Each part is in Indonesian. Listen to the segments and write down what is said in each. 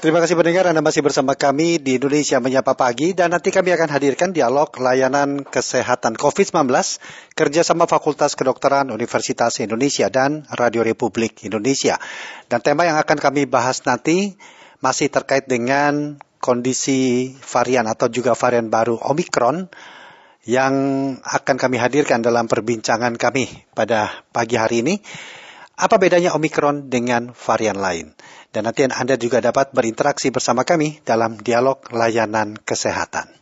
Terima kasih pendengar Anda masih bersama kami di Indonesia Menyapa Pagi dan nanti kami akan hadirkan dialog layanan kesehatan COVID-19 kerjasama Fakultas Kedokteran Universitas Indonesia dan Radio Republik Indonesia. Dan tema yang akan kami bahas nanti masih terkait dengan kondisi varian atau juga varian baru Omikron yang akan kami hadirkan dalam perbincangan kami pada pagi hari ini. Apa bedanya Omikron dengan varian lain? Dan nanti Anda juga dapat berinteraksi bersama kami dalam dialog layanan kesehatan.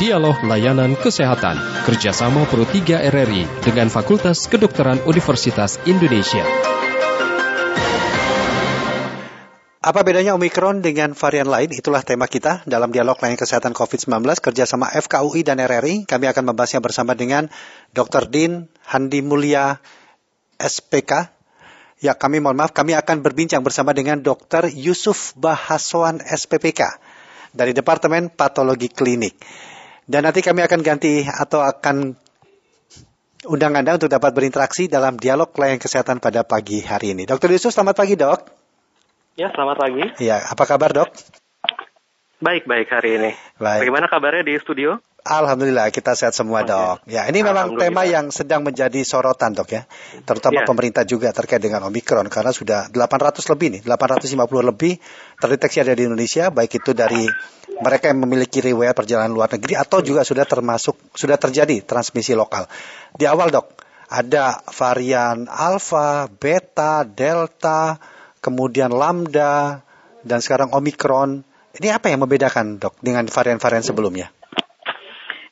Dialog Layanan Kesehatan kerjasama Pro 3 RRI dengan Fakultas Kedokteran Universitas Indonesia. Apa bedanya Omikron dengan varian lain? Itulah tema kita dalam dialog layanan kesehatan COVID-19 kerjasama FKUI dan RRI. Kami akan membahasnya bersama dengan Dr. Din Handi Mulia SPK. Ya, kami mohon maaf, kami akan berbincang bersama dengan Dr. Yusuf Bahaswan SPPK dari Departemen Patologi Klinik. Dan nanti kami akan ganti atau akan undang Anda untuk dapat berinteraksi dalam dialog layanan kesehatan pada pagi hari ini. Dr. Yusuf, selamat pagi dok. Ya, selamat pagi. Ya, apa kabar dok? Baik, baik hari ini. Baik. Bagaimana kabarnya di studio? Alhamdulillah kita sehat semua dok. Ya ini memang tema yang sedang menjadi sorotan dok ya, terutama Ya. pemerintah juga terkait dengan Omikron karena sudah 800 lebih nih, 850 lebih terdeteksi ada di Indonesia, baik itu dari mereka yang memiliki riwayat perjalanan luar negeri atau juga sudah termasuk sudah terjadi transmisi lokal. Di awal dok ada varian alfa, beta, delta, kemudian lambda dan sekarang Omikron. Ini apa yang membedakan dok dengan varian-varian sebelumnya?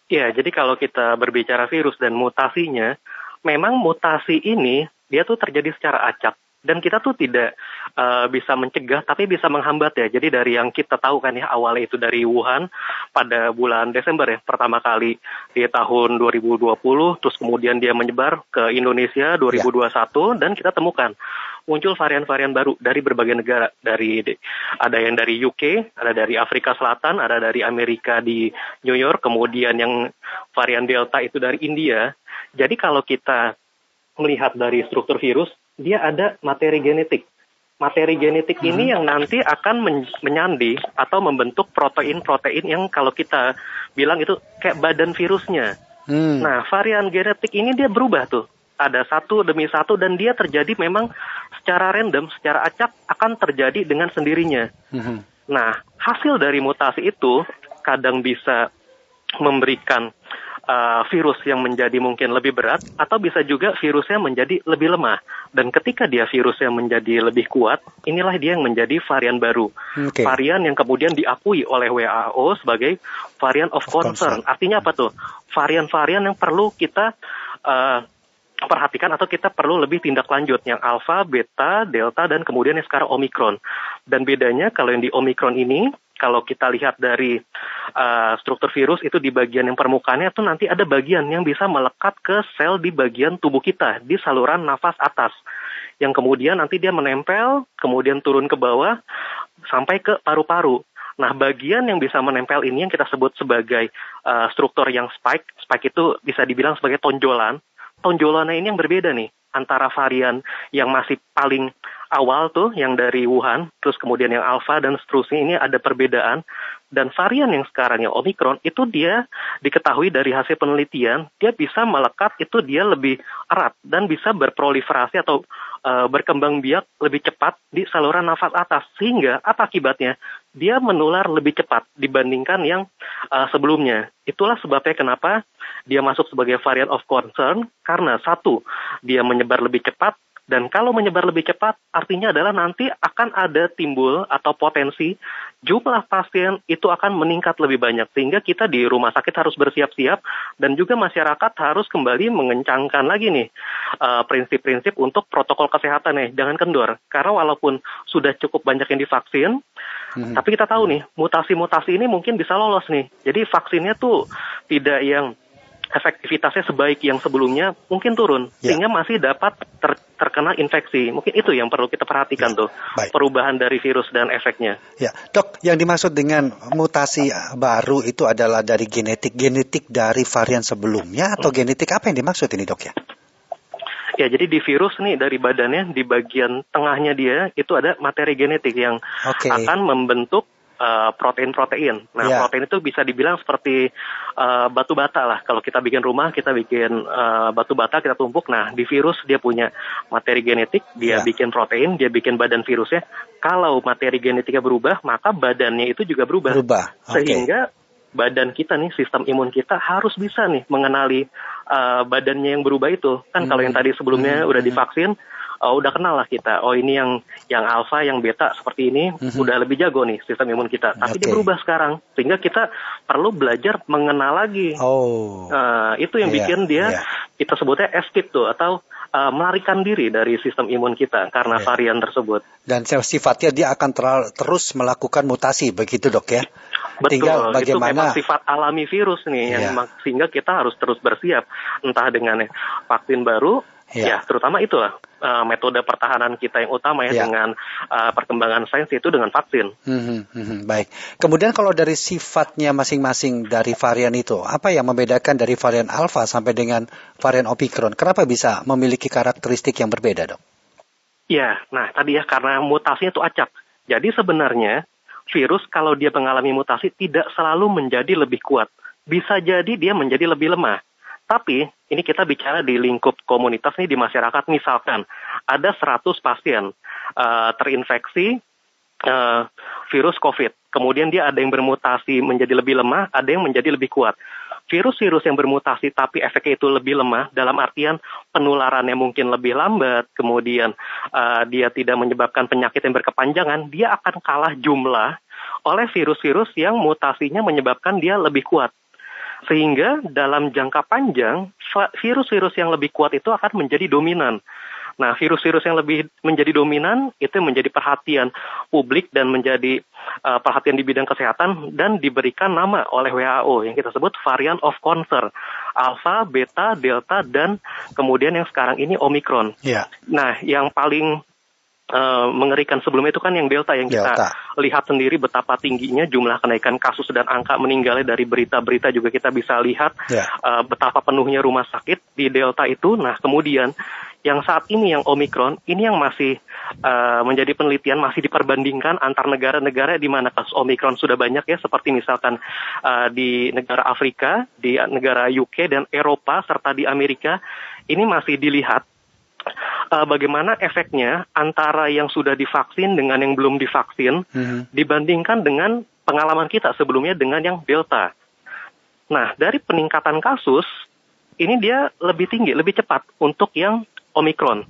Ya, jadi kalau kita berbicara virus dan mutasinya, memang mutasi ini dia tuh terjadi secara acak. Dan kita tuh tidak eh, bisa mencegah tapi bisa menghambat ya. Jadi dari yang kita tahu kan ya awalnya itu dari Wuhan pada bulan Desember ya pertama kali di tahun 2020 terus kemudian dia menyebar ke Indonesia 2021 dan kita temukan muncul varian-varian baru dari berbagai negara dari ada yang dari UK, ada dari Afrika Selatan, ada dari Amerika di New York, kemudian yang varian Delta itu dari India. Jadi kalau kita melihat dari struktur virus, dia ada materi genetik. Materi genetik ini yang nanti akan men- menyandi atau membentuk protein-protein yang kalau kita bilang itu kayak badan virusnya. Hmm. Nah, varian genetik ini dia berubah tuh. Ada satu demi satu dan dia terjadi memang secara random, secara acak akan terjadi dengan sendirinya. Mhm. Nah, hasil dari mutasi itu kadang bisa memberikan uh, virus yang menjadi mungkin lebih berat atau bisa juga virusnya menjadi lebih lemah. Dan ketika dia virusnya menjadi lebih kuat, inilah dia yang menjadi varian baru. Oke. Varian yang kemudian diakui oleh WHO sebagai varian of, Of concern. concern. Artinya apa tuh? Varian-varian yang perlu kita uh, perhatikan atau kita perlu lebih tindak lanjut yang alfa, beta, delta dan kemudian yang sekarang omikron. Dan bedanya kalau yang di omikron ini kalau kita lihat dari uh, struktur virus itu di bagian yang permukaannya itu nanti ada bagian yang bisa melekat ke sel di bagian tubuh kita di saluran nafas atas yang kemudian nanti dia menempel kemudian turun ke bawah sampai ke paru-paru. Nah, bagian yang bisa menempel ini yang kita sebut sebagai uh, struktur yang spike. Spike itu bisa dibilang sebagai tonjolan. Tonjolannya ini yang berbeda nih antara varian yang masih paling awal tuh yang dari Wuhan, terus kemudian yang alpha dan seterusnya ini ada perbedaan. Dan varian yang sekarang yang Omicron itu dia diketahui dari hasil penelitian dia bisa melekat itu dia lebih erat dan bisa berproliferasi atau uh, berkembang biak lebih cepat di saluran nafas atas sehingga apa akibatnya dia menular lebih cepat dibandingkan yang uh, sebelumnya. Itulah sebabnya kenapa dia masuk sebagai varian of concern karena satu dia menyebar lebih cepat dan kalau menyebar lebih cepat, artinya adalah nanti akan ada timbul atau potensi jumlah pasien itu akan meningkat lebih banyak. Sehingga kita di rumah sakit harus bersiap-siap dan juga masyarakat harus kembali mengencangkan lagi nih uh, prinsip-prinsip untuk protokol kesehatan nih. Jangan kendor. Karena walaupun sudah cukup banyak yang divaksin, Mhm. tapi kita tahu nih, mutasi-mutasi ini mungkin bisa lolos nih. Jadi vaksinnya tuh tidak yang efektivitasnya sebaik yang sebelumnya mungkin turun Ya. sehingga masih dapat ter- terkena infeksi. Mungkin itu yang perlu kita perhatikan tuh Baik. perubahan dari virus dan efeknya. Ya, dok, yang dimaksud dengan mutasi baru itu adalah dari genetik, genetik dari varian sebelumnya atau genetik apa yang dimaksud ini dok ya? Ya, jadi di virus nih dari badannya di bagian tengahnya dia itu ada materi genetik yang Oke. akan membentuk uh, protein-protein. Nah, Ya. protein itu bisa dibilang seperti uh, batu bata lah. Kalau kita bikin rumah, kita bikin uh, batu bata, kita tumpuk. Nah, di virus dia punya materi genetik, dia Ya. bikin protein, dia bikin badan virusnya. Kalau materi genetiknya berubah, maka badannya itu juga berubah. Berubah. Oke. Sehingga badan kita nih, sistem imun kita harus bisa nih mengenali uh, badannya yang berubah itu. Kan kalau yang tadi sebelumnya Hmm. udah divaksin, uh, udah kenal lah kita. Oh ini yang yang alfa, yang beta seperti ini, udah lebih jago nih sistem imun kita. Tapi dia Hmm. Oke. berubah sekarang, sehingga kita perlu belajar mengenal lagi. Oh. Nah, itu yang Iya, bikin dia iya. kita sebutnya escape tuh atau uh, melarikan diri dari sistem imun kita karena Iya. varian tersebut. Dan sifatnya dia akan teral- terus melakukan mutasi begitu dok ya. Betul, Tinggal itu bagaimana memang sifat alami virus nih yang Iya. sehingga kita harus terus bersiap entah dengan vaksin baru Iya. ya terutama itu lah uh, metode pertahanan kita yang utama ya Iya. dengan uh, perkembangan sains itu dengan vaksin. Mhm, mhm, baik. Kemudian kalau dari sifatnya masing-masing dari varian itu, apa yang membedakan dari varian alpha sampai dengan varian omicron? Kenapa bisa memiliki karakteristik yang berbeda, dok? Ya, nah tadi ya karena mutasinya itu acak. Jadi sebenarnya virus kalau dia mengalami mutasi tidak selalu menjadi lebih kuat. Bisa jadi dia menjadi lebih lemah. Tapi ini kita bicara di lingkup komunitas nih di masyarakat misalkan ada 100 pasien eh, terinfeksi eh, virus COVID. Kemudian dia ada yang bermutasi menjadi lebih lemah, ada yang menjadi lebih kuat. Virus-virus yang bermutasi tapi efeknya itu lebih lemah dalam artian penularannya mungkin lebih lambat, kemudian eh, dia tidak menyebabkan penyakit yang berkepanjangan, dia akan kalah jumlah oleh virus-virus yang mutasinya menyebabkan dia lebih kuat. Sehingga dalam jangka panjang, virus-virus yang lebih kuat itu akan menjadi dominan. Nah, virus-virus yang lebih menjadi dominan itu menjadi perhatian publik dan menjadi uh, perhatian di bidang kesehatan dan diberikan nama oleh WHO yang kita sebut varian of concern. Alpha, beta, delta, dan kemudian yang sekarang ini omikron. Ya. Nah, yang paling uh, mengerikan sebelumnya itu kan yang delta yang kita Delta. lihat sendiri betapa tingginya jumlah kenaikan kasus dan angka meninggalnya dari berita-berita juga kita bisa lihat Ya. uh, betapa penuhnya rumah sakit di delta itu. Nah, kemudian yang saat ini yang omikron ini yang masih uh, menjadi penelitian masih diperbandingkan antar negara-negara di mana kasus omikron sudah banyak ya seperti misalkan uh, di negara Afrika, di negara UK dan Eropa serta di Amerika ini masih dilihat uh, bagaimana efeknya antara yang sudah divaksin dengan yang belum divaksin Mhm. dibandingkan dengan pengalaman kita sebelumnya dengan yang Delta. Nah, dari peningkatan kasus, ini dia lebih tinggi, lebih cepat untuk yang Omikron.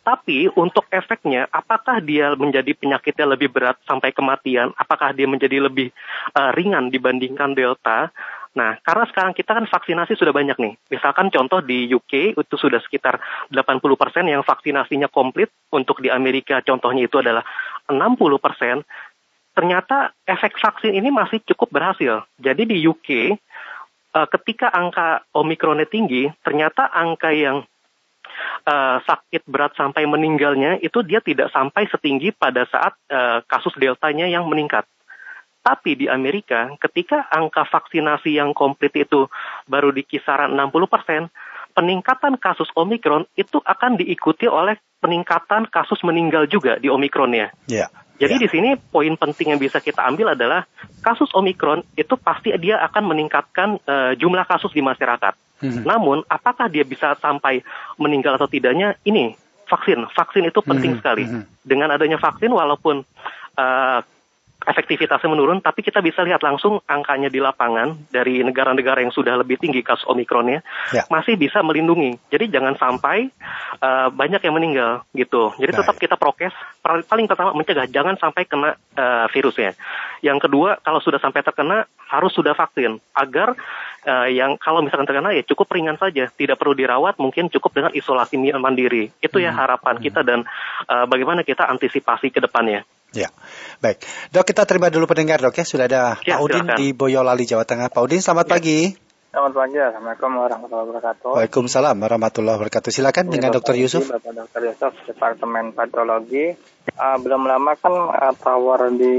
Tapi untuk efeknya, apakah dia menjadi penyakitnya lebih berat sampai kematian? Apakah dia menjadi lebih uh, ringan dibandingkan Delta? Nah, karena sekarang kita kan vaksinasi sudah banyak nih. Misalkan contoh di UK itu sudah sekitar 80% yang vaksinasinya komplit. Untuk di Amerika contohnya itu adalah 60%. Ternyata efek vaksin ini masih cukup berhasil. Jadi di UK eh, ketika angka omikronnya tinggi, ternyata angka yang eh, sakit berat sampai meninggalnya itu dia tidak sampai setinggi pada saat eh, kasus deltanya yang meningkat. Tapi di Amerika, ketika angka vaksinasi yang komplit itu baru di kisaran 60%, peningkatan kasus Omikron itu akan diikuti oleh peningkatan kasus meninggal juga di Omikronnya. Ya. Jadi Ya. di sini poin penting yang bisa kita ambil adalah kasus Omikron itu pasti dia akan meningkatkan eh, jumlah kasus di masyarakat. Mhm. Namun apakah dia bisa sampai meninggal atau tidaknya ini vaksin. Vaksin itu penting Mhm, sekali. mhm. Dengan adanya vaksin walaupun eh, efektivitasnya menurun, tapi kita bisa lihat langsung angkanya di lapangan dari negara-negara yang sudah lebih tinggi kasus omikronnya Ya. masih bisa melindungi. Jadi jangan sampai eh, banyak yang meninggal gitu. Jadi tetap kita prokes. Paling pertama mencegah jangan sampai kena eh, virusnya. Yang kedua kalau sudah sampai terkena harus sudah vaksin agar eh, yang kalau misalkan terkena ya cukup ringan saja, tidak perlu dirawat, mungkin cukup dengan isolasi mandiri. Itu ya Hmm. harapan kita dan eh, bagaimana kita antisipasi ke depannya. Ya, baik. Dok, kita terima dulu pendengar dok ya. Sudah ada Ya, Pak Udin silakan. di Boyolali, Jawa Tengah. Pak Udin, selamat Ya. pagi. Selamat pagi, Assalamualaikum warahmatullahi wabarakatuh. Waalaikumsalam warahmatullahi wabarakatuh. Silakan Ini dengan Dr. Yusuf. Bapak Dr. Yusuf, Departemen Patologi. Ah, belum lama kan ah, tower di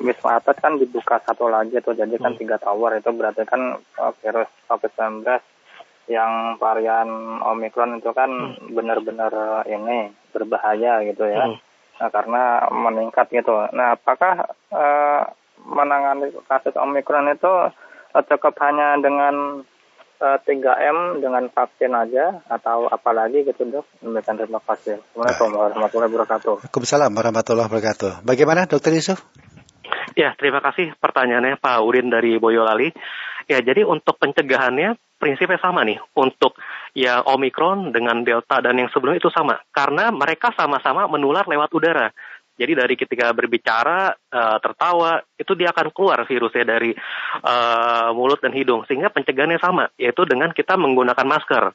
Wisma Atlet kan dibuka satu lagi tuh, jadi kan Hmm. tiga tower itu berarti kan ah, virus COVID-19 yang varian Omikron itu kan hmm. benar-benar ini berbahaya gitu ya. Hmm. Nah, karena meningkat gitu. Nah, apakah uh, menangani kasus Omikron itu uh, cukup hanya dengan uh, eh, 3M dengan vaksin aja atau apalagi gitu dok? Demikian terima kasih. Assalamualaikum warahmatullahi wabarakatuh. Waalaikumsalam warahmatullahi wabarakatuh. Bagaimana dokter Yusuf? Ya, terima kasih pertanyaannya Pak Urin dari Boyolali. Ya, jadi untuk pencegahannya prinsipnya sama nih. Untuk ya Omikron dengan Delta dan yang sebelumnya itu sama. Karena mereka sama-sama menular lewat udara. Jadi dari ketika berbicara, uh, tertawa, itu dia akan keluar virusnya dari uh, mulut dan hidung. Sehingga pencegahannya sama, yaitu dengan kita menggunakan masker.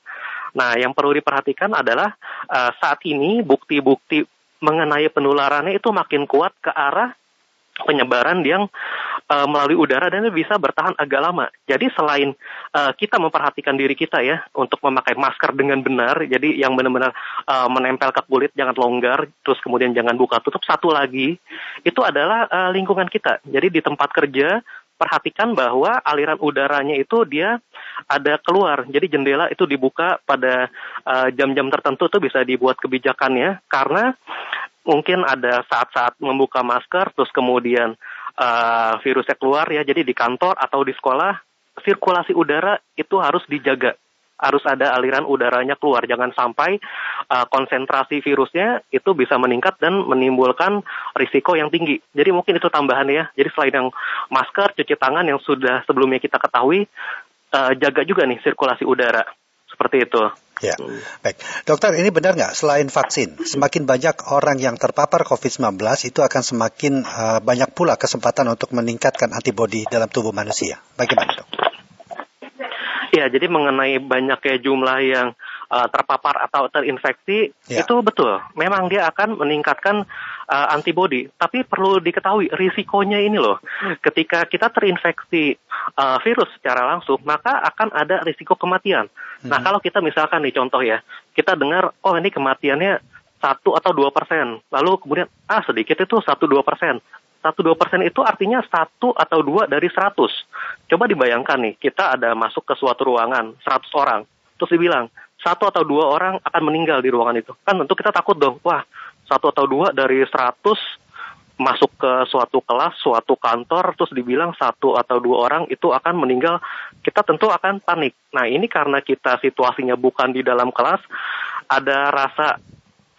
Nah, yang perlu diperhatikan adalah uh, saat ini bukti-bukti mengenai penularannya itu makin kuat ke arah penyebaran yang uh, melalui udara dan bisa bertahan agak lama. Jadi selain uh, kita memperhatikan diri kita ya untuk memakai masker dengan benar, jadi yang benar-benar uh, menempel ke kulit jangan longgar, terus kemudian jangan buka tutup. Satu lagi itu adalah uh, lingkungan kita. Jadi di tempat kerja perhatikan bahwa aliran udaranya itu dia ada keluar. Jadi jendela itu dibuka pada jam-jam uh, tertentu tuh bisa dibuat kebijakannya karena mungkin ada saat-saat membuka masker terus kemudian uh, virusnya keluar ya. Jadi di kantor atau di sekolah sirkulasi udara itu harus dijaga. Harus ada aliran udaranya keluar, jangan sampai uh, konsentrasi virusnya itu bisa meningkat dan menimbulkan risiko yang tinggi. Jadi mungkin itu tambahan ya. Jadi selain yang masker, cuci tangan yang sudah sebelumnya kita ketahui, uh, jaga juga nih sirkulasi udara. Seperti itu. Ya, baik. Dokter, ini benar nggak selain vaksin, semakin banyak orang yang terpapar COVID-19 itu akan semakin uh, banyak pula kesempatan untuk meningkatkan antibodi dalam tubuh manusia. Bagaimana dok? Ya, jadi mengenai banyaknya jumlah yang uh, terpapar atau terinfeksi ya. itu betul. Memang dia akan meningkatkan uh, antibodi. Tapi perlu diketahui risikonya ini loh. Ketika kita terinfeksi uh, virus secara langsung, maka akan ada risiko kematian. Nah, hmm. kalau kita misalkan nih contoh ya, kita dengar, oh ini kematiannya satu atau dua persen, lalu kemudian ah sedikit itu satu dua persen, satu dua persen itu artinya satu atau dua dari seratus. Coba dibayangkan nih, kita ada masuk ke suatu ruangan seratus orang, terus dibilang satu atau dua orang akan meninggal di ruangan itu, kan tentu kita takut dong, wah satu atau dua dari seratus masuk ke suatu kelas, suatu kantor, terus dibilang satu atau dua orang itu akan meninggal, kita tentu akan panik. Nah ini karena kita situasinya bukan di dalam kelas, ada rasa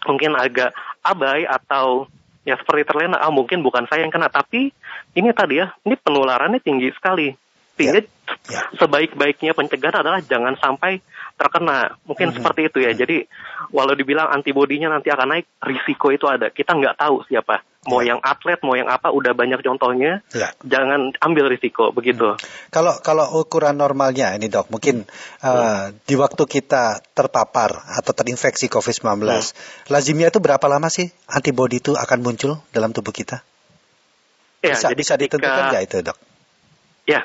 mungkin agak abai atau ya seperti terlena, ah mungkin bukan saya yang kena, tapi ini tadi ya, ini penularannya tinggi sekali. Sehingga ya, ya. sebaik-baiknya pencegahan adalah jangan sampai terkena. Mungkin hmm. seperti itu ya. Jadi walau dibilang antibodinya nanti akan naik, risiko itu ada. Kita nggak tahu siapa mau ya. yang atlet mau yang apa udah banyak contohnya ya. jangan ambil risiko begitu hmm. kalau kalau ukuran normalnya ini dok mungkin hmm. uh, di waktu kita terpapar atau terinfeksi COVID-19 hmm. lazimnya itu berapa lama sih antibodi itu akan muncul dalam tubuh kita ya, bisa jadi bisa ditentukan nggak itu dok ya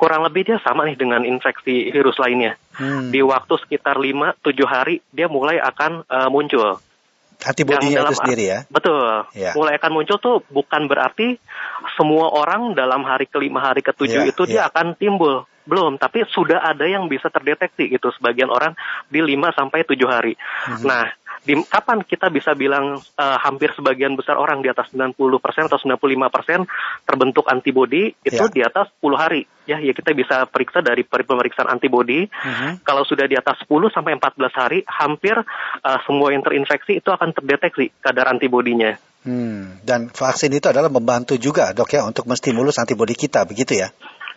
kurang lebih dia sama nih dengan infeksi virus lainnya hmm. di waktu sekitar 5-7 hari dia mulai akan uh, muncul antibodinya itu sendiri ya. Betul. Ya. Mulai akan muncul tuh bukan berarti semua orang dalam hari kelima, hari ketujuh ya, itu ya. dia akan timbul. Belum, tapi sudah ada yang bisa terdeteksi gitu sebagian orang di 5 sampai 7 hari. Hmm. Nah, di kapan kita bisa bilang uh, hampir sebagian besar orang di atas 90% atau 95% terbentuk antibodi itu ya. di atas 10 hari ya ya kita bisa periksa dari pemeriksaan antibodi uh-huh. kalau sudah di atas 10 sampai 14 hari hampir uh, semua yang terinfeksi itu akan terdeteksi kadar antibodinya hmm. dan vaksin itu adalah membantu juga dok ya untuk menstimulus antibodi kita begitu ya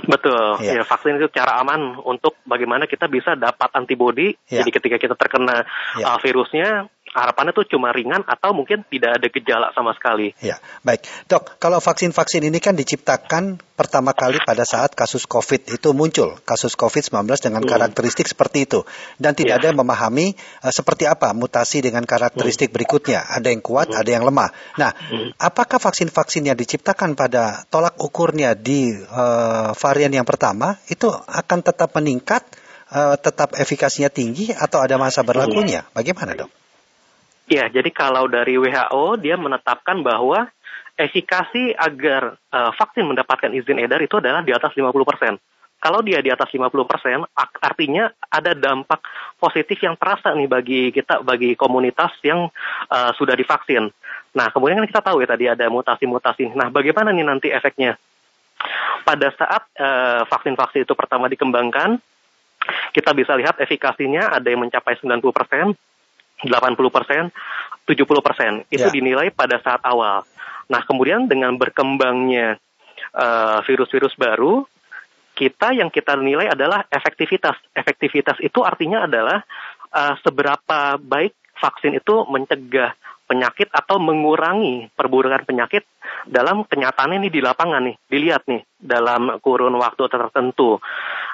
Betul, ya. ya vaksin itu cara aman untuk bagaimana kita bisa dapat antibodi. Ya. Jadi ketika kita terkena ya. uh, virusnya, harapannya tuh cuma ringan atau mungkin tidak ada gejala sama sekali. Ya, baik. Dok, kalau vaksin-vaksin ini kan diciptakan pertama kali pada saat kasus COVID itu muncul, kasus COVID-19 dengan hmm. karakteristik seperti itu. Dan tidak ya. ada yang memahami uh, seperti apa mutasi dengan karakteristik hmm. berikutnya. Ada yang kuat, hmm. ada yang lemah. Nah, hmm. apakah vaksin-vaksin yang diciptakan pada tolak ukurnya di uh, varian yang pertama itu akan tetap meningkat, uh, tetap efikasinya tinggi atau ada masa berlakunya? Hmm. Bagaimana dok? Ya, jadi kalau dari WHO dia menetapkan bahwa efikasi agar uh, vaksin mendapatkan izin edar itu adalah di atas 50 persen. kalau dia di atas 50%, artinya ada dampak positif yang terasa nih bagi kita, bagi komunitas yang uh, sudah divaksin. Nah, kemudian kan kita tahu ya tadi ada mutasi-mutasi. Nah, bagaimana nih nanti efeknya? Pada saat uh, vaksin-vaksin itu pertama dikembangkan, kita bisa lihat efikasinya ada yang mencapai 90%, 80%, 70%, itu yeah. dinilai pada saat awal. Nah, kemudian dengan berkembangnya uh, virus-virus baru, kita yang kita nilai adalah efektivitas. Efektivitas itu artinya adalah uh, seberapa baik vaksin itu mencegah penyakit atau mengurangi perburukan penyakit dalam kenyataan ini di lapangan nih, dilihat nih dalam kurun waktu tertentu.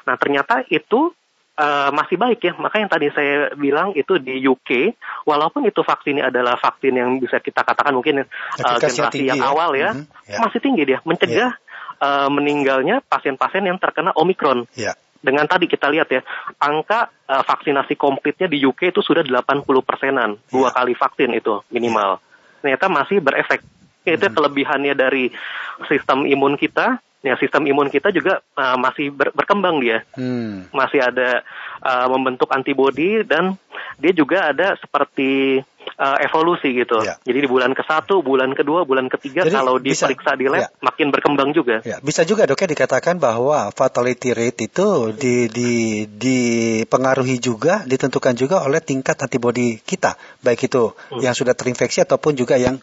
Nah ternyata itu uh, masih baik ya. Maka yang tadi saya bilang itu di UK, walaupun itu vaksinnya adalah vaksin yang bisa kita katakan mungkin uh, generasi yang ya? awal ya, mm -hmm. yeah. masih tinggi dia mencegah yeah uh, meninggalnya pasien-pasien yang terkena Omikron. Yeah. Dengan tadi kita lihat ya, angka uh, vaksinasi komplitnya di UK itu sudah 80 persenan, yeah. dua kali vaksin itu minimal. Yeah. Ternyata masih berefek. Itu hmm. kelebihannya dari sistem imun kita. Ya, sistem imun kita juga uh, masih ber berkembang dia, hmm. masih ada uh, membentuk antibodi dan dia juga ada seperti uh, evolusi gitu. Ya. Jadi di bulan ke satu, bulan kedua, bulan ketiga Jadi kalau diperiksa bisa, di lab ya. makin berkembang juga. Ya. Bisa juga dok ya dikatakan bahwa fatality rate itu di, di, dipengaruhi juga, ditentukan juga oleh tingkat antibodi kita, baik itu hmm. yang sudah terinfeksi ataupun juga yang